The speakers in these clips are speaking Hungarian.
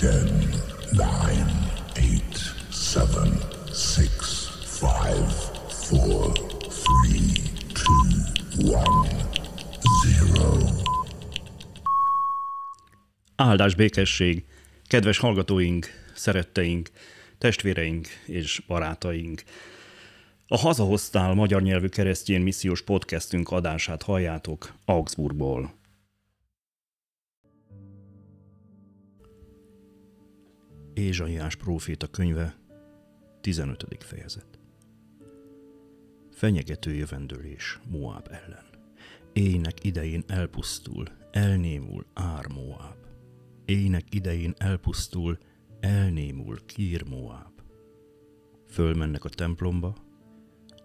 10, 9, 8, 7, 6, 5, 4, 3, 2, 1, 0. Áldás békesség! Kedves hallgatóink, szeretteink, testvéreink és barátaink! A Hazahoztál magyar nyelvű keresztjén missziós podcastünk adását halljátok Augsburgból. Ézsaiás próféta könyve, 15. fejezet. Fenyegető jövendőlés Moab ellen. Ének idején elpusztul, elnémul Ár Moab. Ének idején elpusztul, elnémul Kír Moab. Fölmennek a templomba,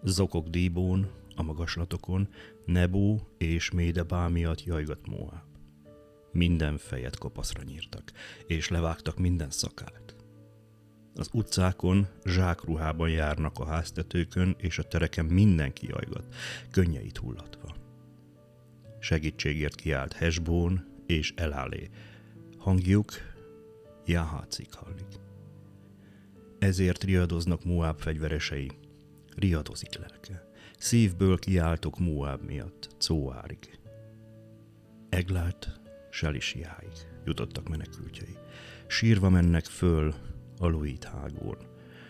zokok díbón, a magaslatokon, Nebó és Médebá miatt jajgat Moab. Minden fejet kopaszra nyírtak, és levágtak minden szakát. Az utcákon zsákruhában járnak a háztetőkön, és a tereken mindenki jajgat, könnyeit hullatva. Segítségért kiált Hesbón és Elálé. Hangjuk Jahácik hallik. Ezért riadoznak Moab fegyveresei. Riadozik lelke. Szívből kiáltok Moab miatt, Cóárig. Eglált Selisiáig jutottak menekültjei. Sírva mennek föl a hágón.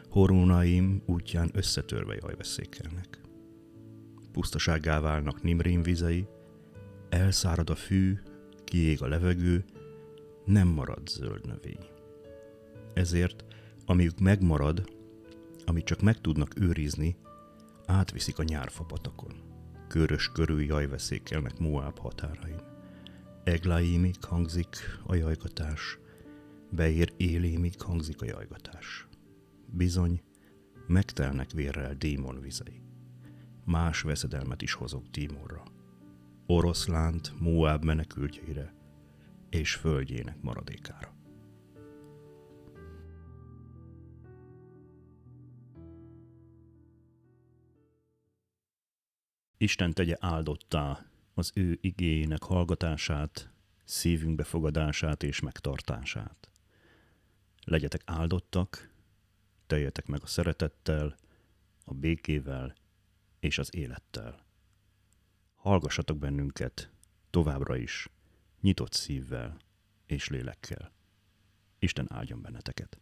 Horónaim útján összetörve jajveszékelnek. Pusztasággá válnak Nimrén vizei, elszárad a fű, kiég a levegő, nem marad zöld növény. Ezért, amiük megmarad, amit csak meg tudnak őrizni, átviszik a nyárfapatakon. Körös körül jajveszékelnek Moab határain. Eglaimig hangzik a jajgatás, beér élémig hangzik a jajgatás. Bizony, megtelnek vérrel démon vizei. Más veszedelmet is hozok Tímorra. Oroszlánt Moab menekültjeire és földjének maradékára. Isten tegye áldottá az ő igényének hallgatását, szívünk befogadását és megtartását. Legyetek áldottak, teljetek meg a szeretettel, a békével és az élettel. Hallgassatok bennünket továbbra is, nyitott szívvel és lélekkel. Isten áldjon benneteket!